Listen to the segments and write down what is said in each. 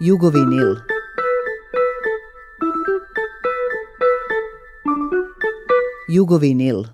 Jugovinil. Jugovinil.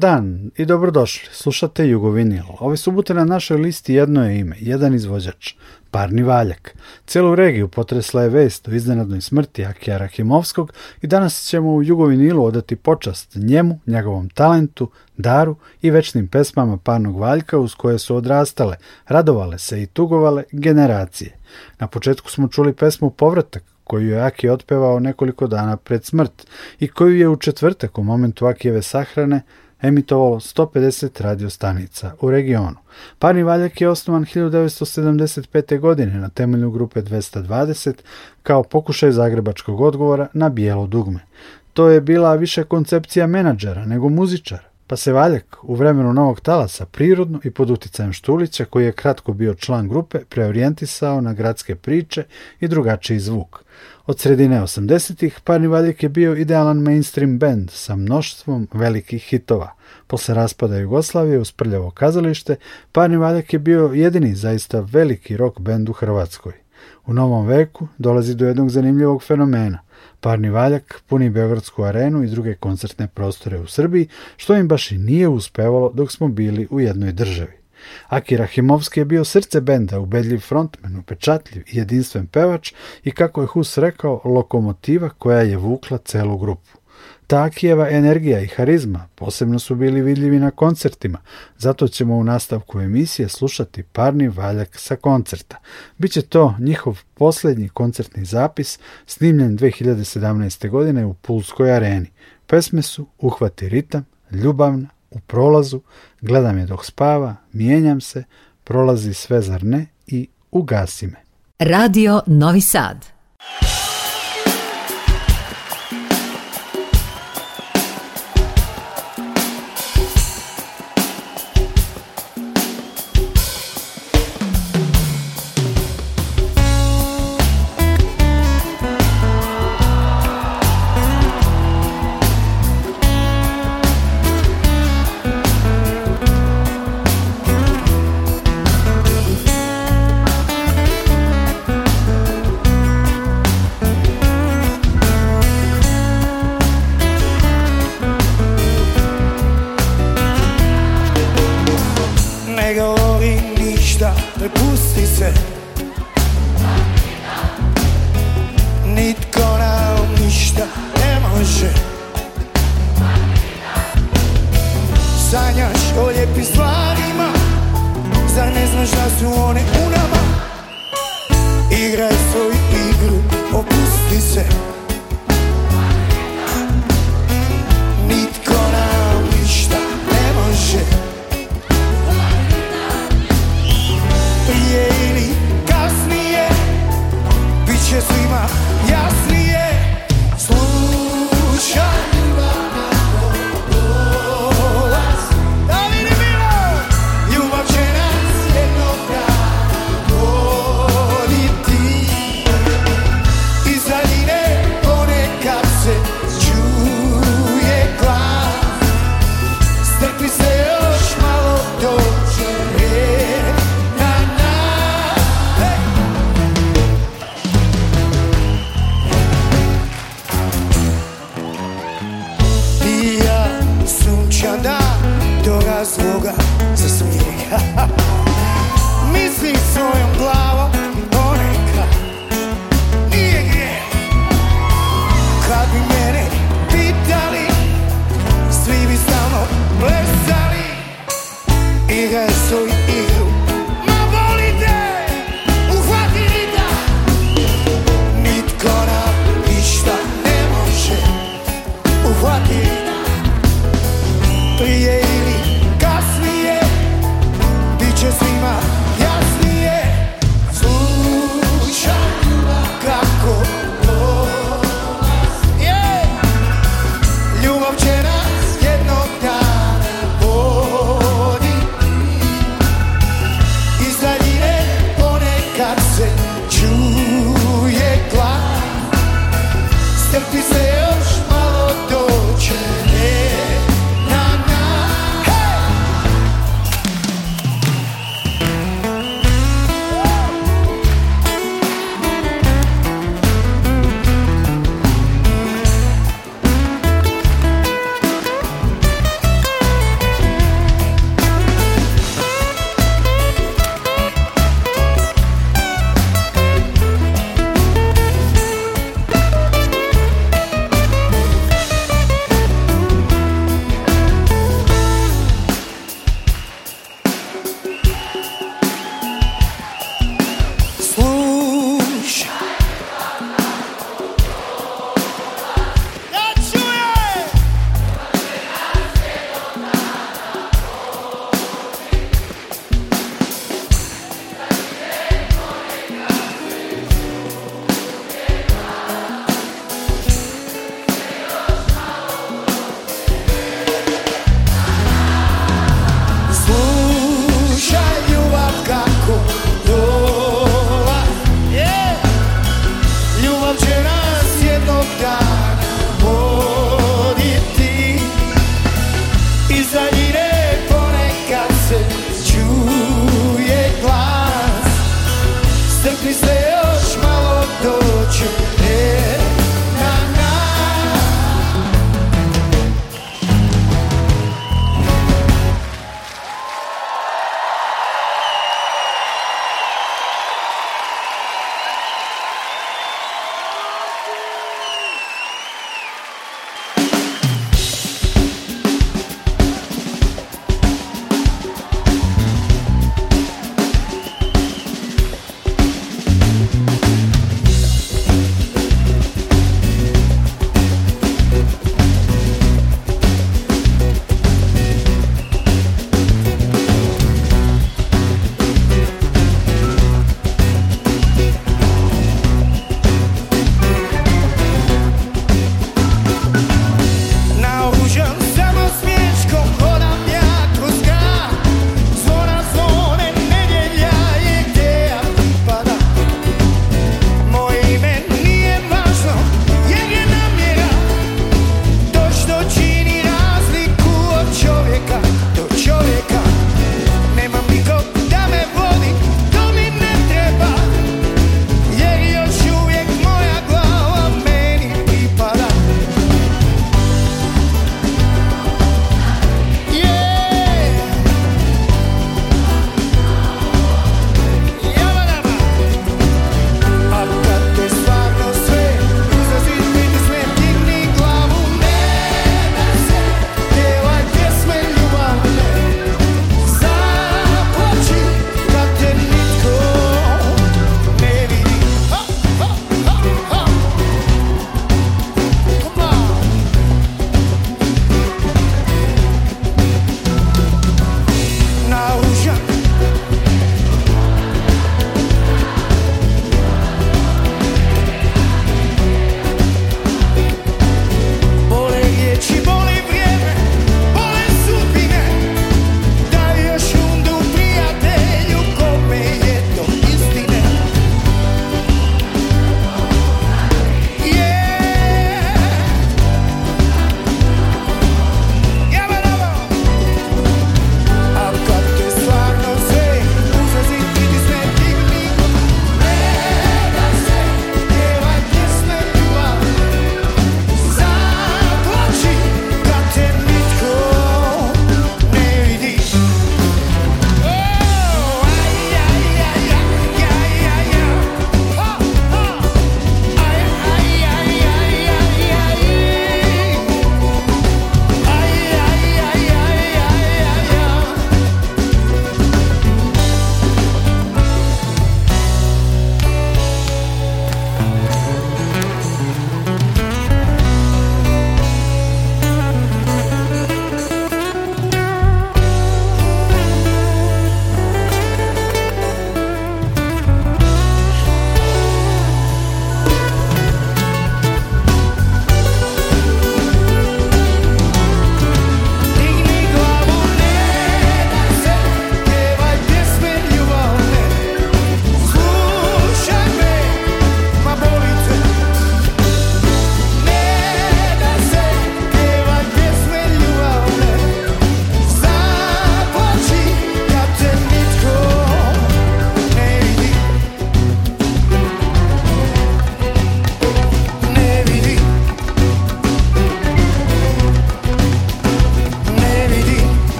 dan i dobrodošli. Slušate Jugovinil. Ove subute na našoj listi jedno je ime, jedan izvođač, Parni Valjak. Cijelu regiju potresla je vest o iznenadnoj smrti Akija Rahimovskog i danas ćemo u Jugovinilu odati počast njemu, njegovom talentu, daru i večnim pesmama Parnog Valjka uz koje su odrastale, radovale se i tugovale generacije. Na početku smo čuli pesmu Povratak koju je Aki otpevao nekoliko dana pred smrt i koju je u četvrtak u momentu Akijeve sahrane emitovalo 150 radiostanica u regionu. Parni Valjak je osnovan 1975. godine na temelju grupe 220 kao pokušaj zagrebačkog odgovora na bijelo dugme. To je bila više koncepcija menadžera nego muzičara pa se Valjak u vremenu novog talasa prirodno i pod uticajem Štulića, koji je kratko bio član grupe, preorijentisao na gradske priče i drugačiji zvuk. Od sredine 80-ih Parni Valjak je bio idealan mainstream band sa mnoštvom velikih hitova. Posle raspada Jugoslavije uz prljavo kazalište, Parni Valjak je bio jedini zaista veliki rock band u Hrvatskoj. U novom veku dolazi do jednog zanimljivog fenomena. Parni Valjak puni Beogradsku arenu i druge koncertne prostore u Srbiji, što im baš i nije uspevalo dok smo bili u jednoj državi. Aki Rahimovski je bio srce benda, ubedljiv frontman, upečatljiv i jedinstven pevač i kako je Hus rekao, lokomotiva koja je vukla celu grupu. Takijeva energija i harizma posebno su bili vidljivi na koncertima, zato ćemo u nastavku emisije slušati parni valjak sa koncerta. Biće to njihov posljednji koncertni zapis snimljen 2017. godine u Pulskoj areni. Pesme su Uhvati ritam, Ljubavna, U prolazu, Gledam je dok spava, Mijenjam se, Prolazi sve zar ne i Ugasi me. Radio Novi Sad The pussy said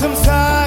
Some time.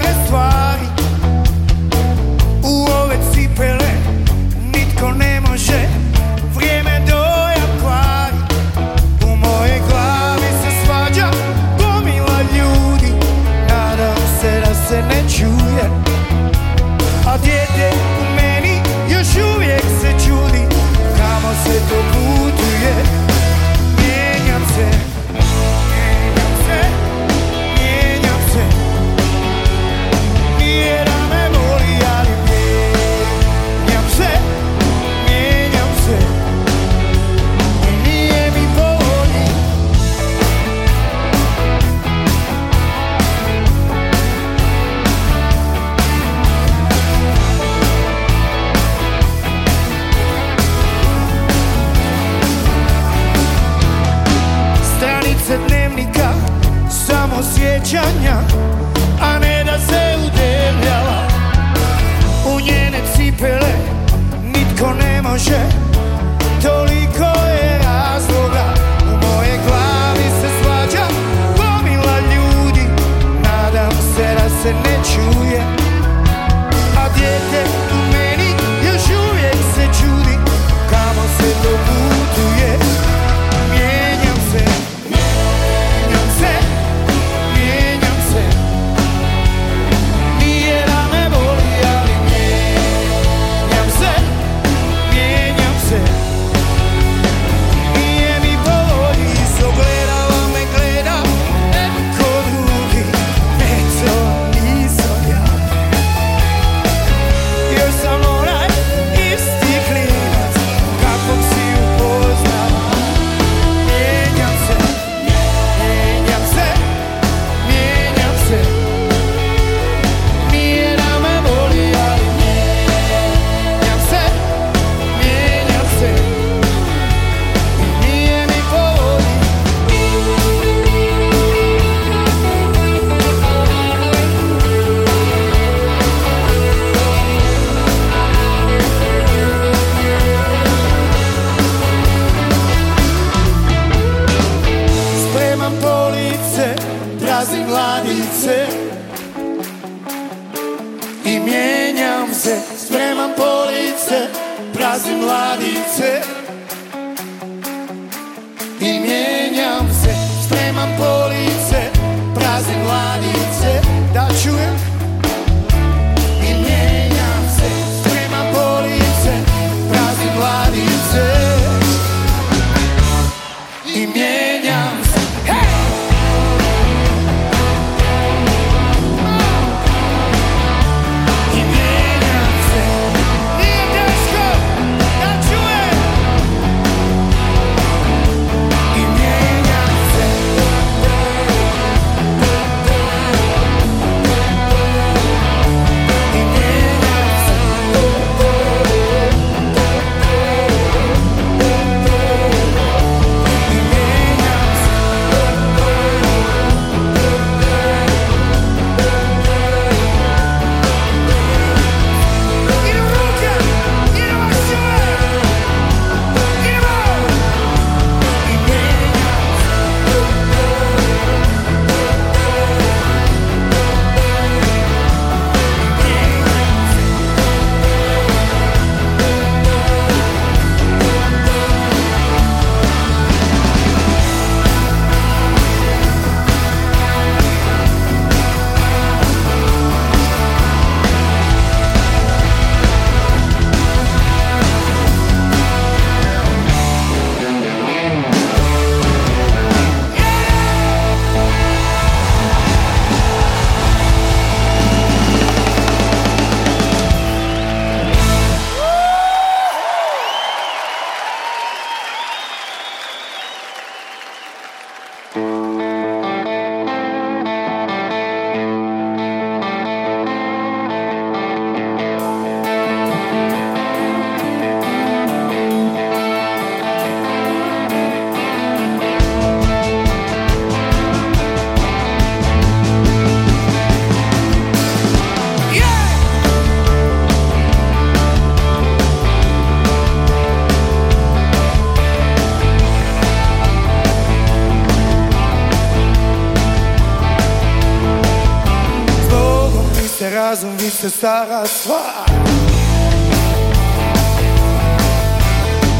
stara stvar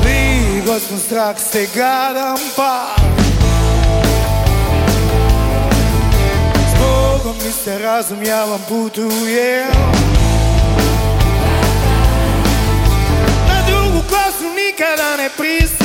Ligo smo strah se gadam pa Zbogom mi se razum ja vam putujem Na drugu klasu nikada ne pristam.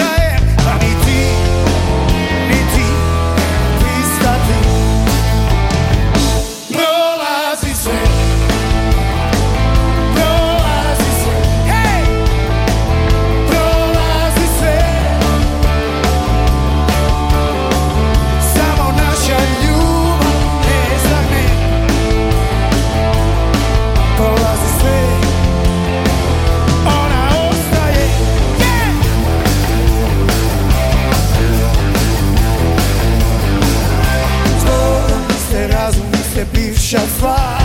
shall fly.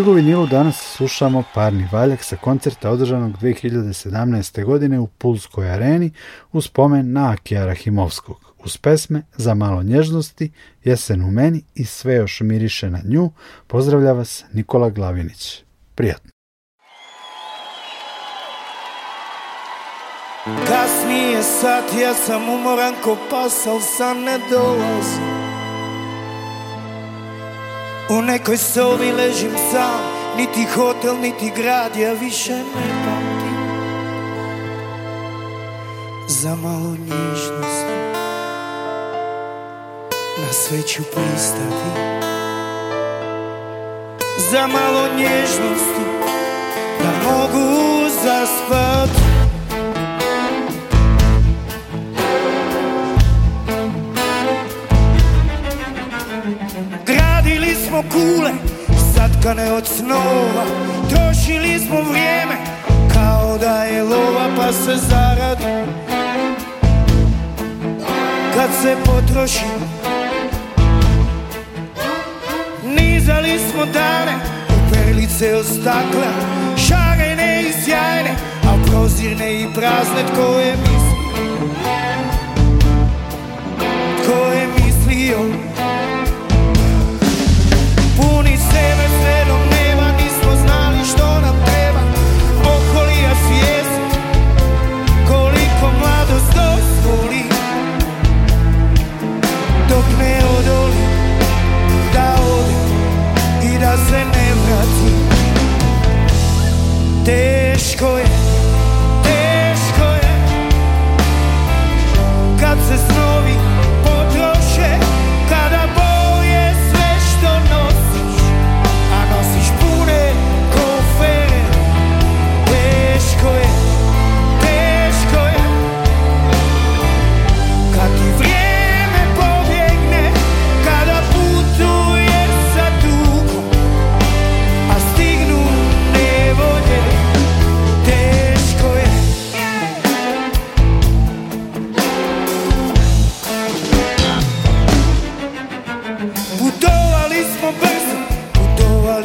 Jugovinilu danas slušamo parni valjak sa koncerta održanog 2017. godine u Pulskoj areni u spomen na Akija Rahimovskog uz pesme Za malo nježnosti, Jesen u meni i sve još miriše na nju. Pozdravlja vas Nikola Glavinić. Prijatno. Kasnije sat, ja sam umoran ko pas, sam ne u nekoj sobi ležim sam Niti hotel, niti grad Ja više ne pamtim Za malo nježnost, Na sve ću pristati Za malo nježnosti Ne od snova Trošili smo vrijeme kao da je lova pa se zaradi Kad se potroši Nizali smo dane u perlice od stakla Šarene i sjajne, a prozirne i prazne Tko je mislio? Tko je mislio?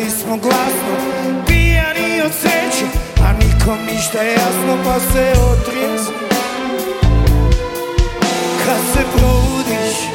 smo glasno Pijani od sreće, a nikom ništa jasno pa se otrije Kad se probudiš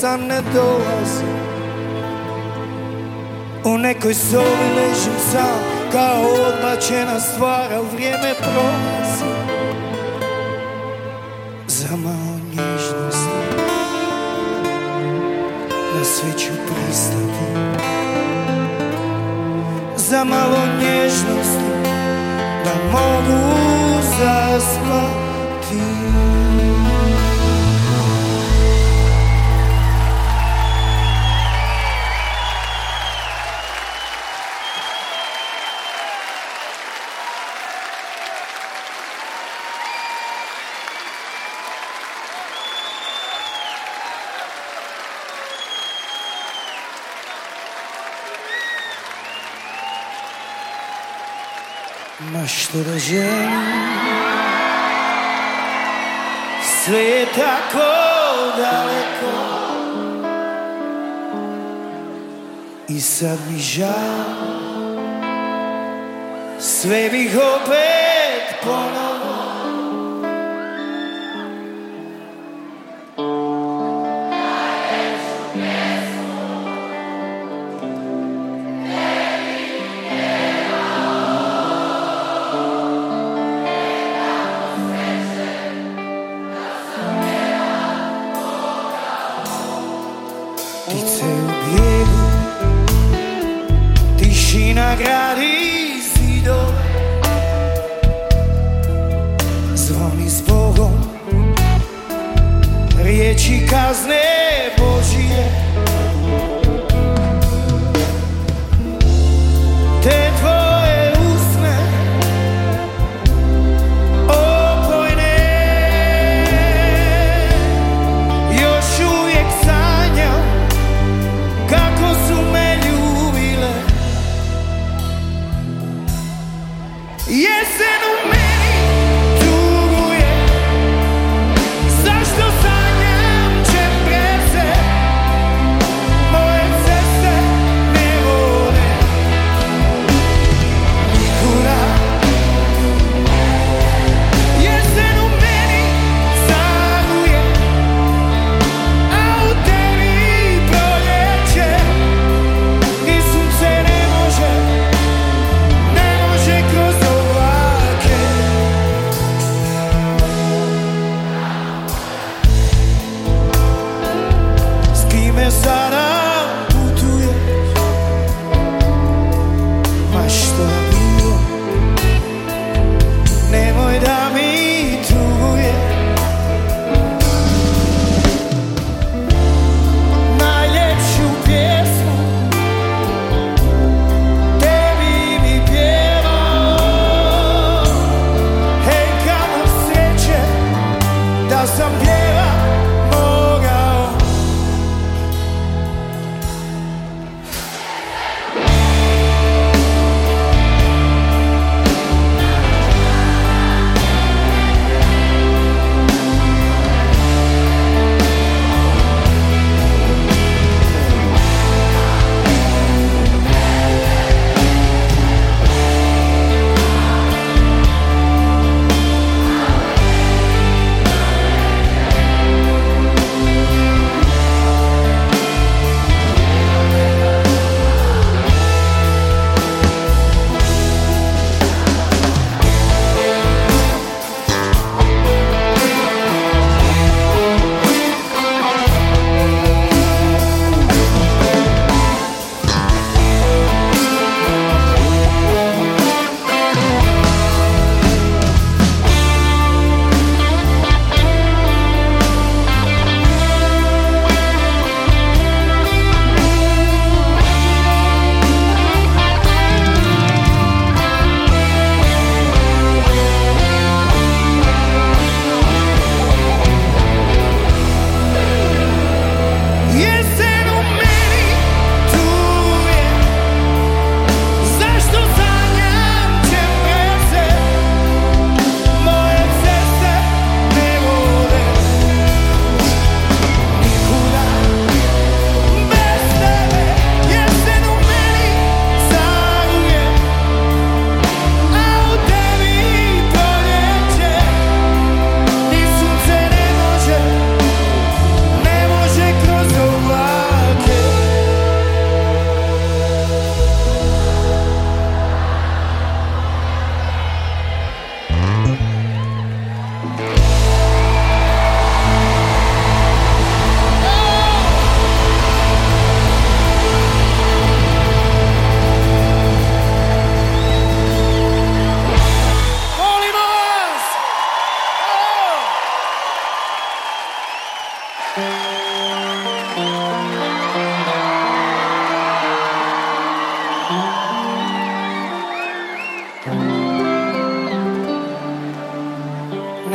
sun at the da želim, Sve je tako daleko I sad mi žal Sve bih opet ponavljeno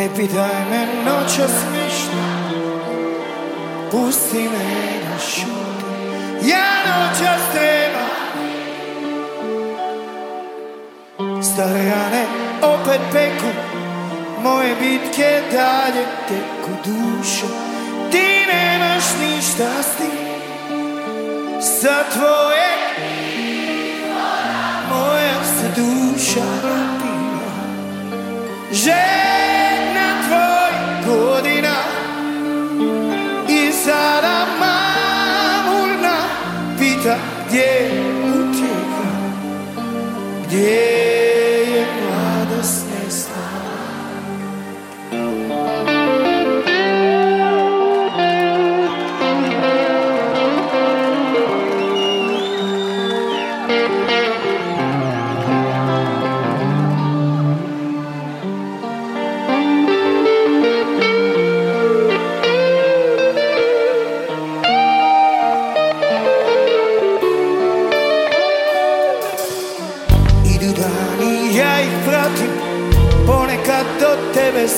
Ne pitaj me noće ništa Pusti me na šutu Ja noća teba Stare rane opet peku Moje bitke dalje teku dušo Ti nemaš ništa s tim Sa tvoje Moja se duša lupila Želim Yeah.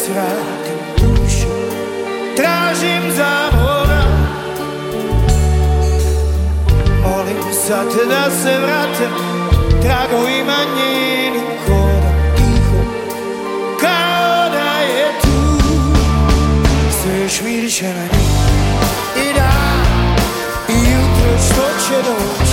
zrakom dušu Tražim za mora Molim sad da se vratim Tragovima njenim korom tiho Kao da je tu Sve još miriše na nju I da, i jutro što će doći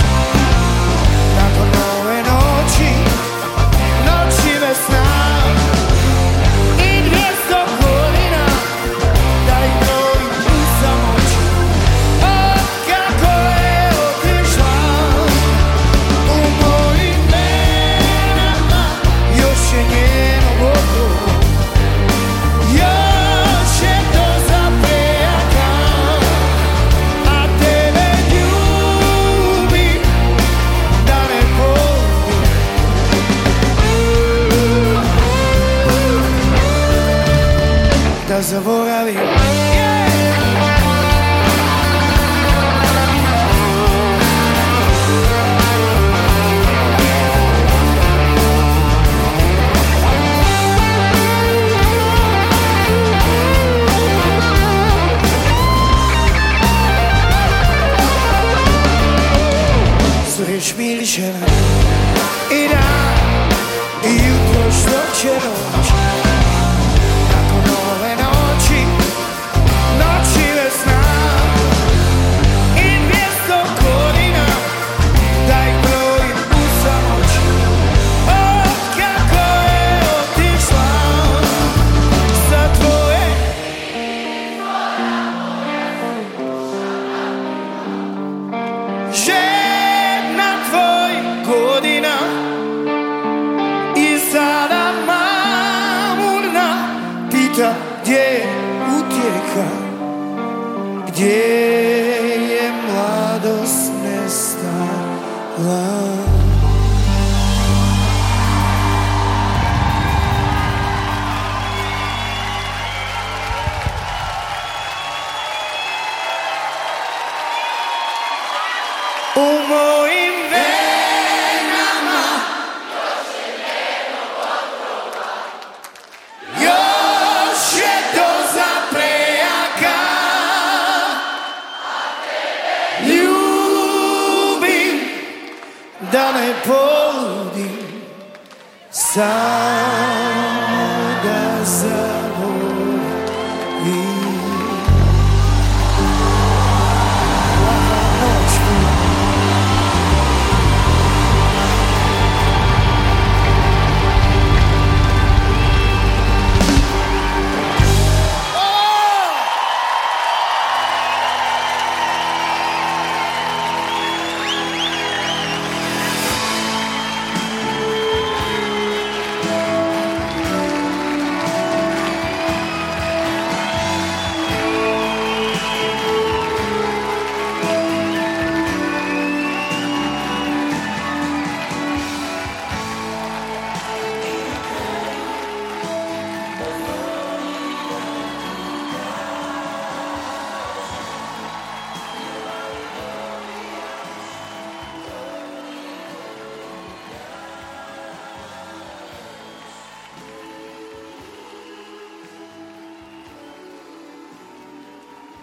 love.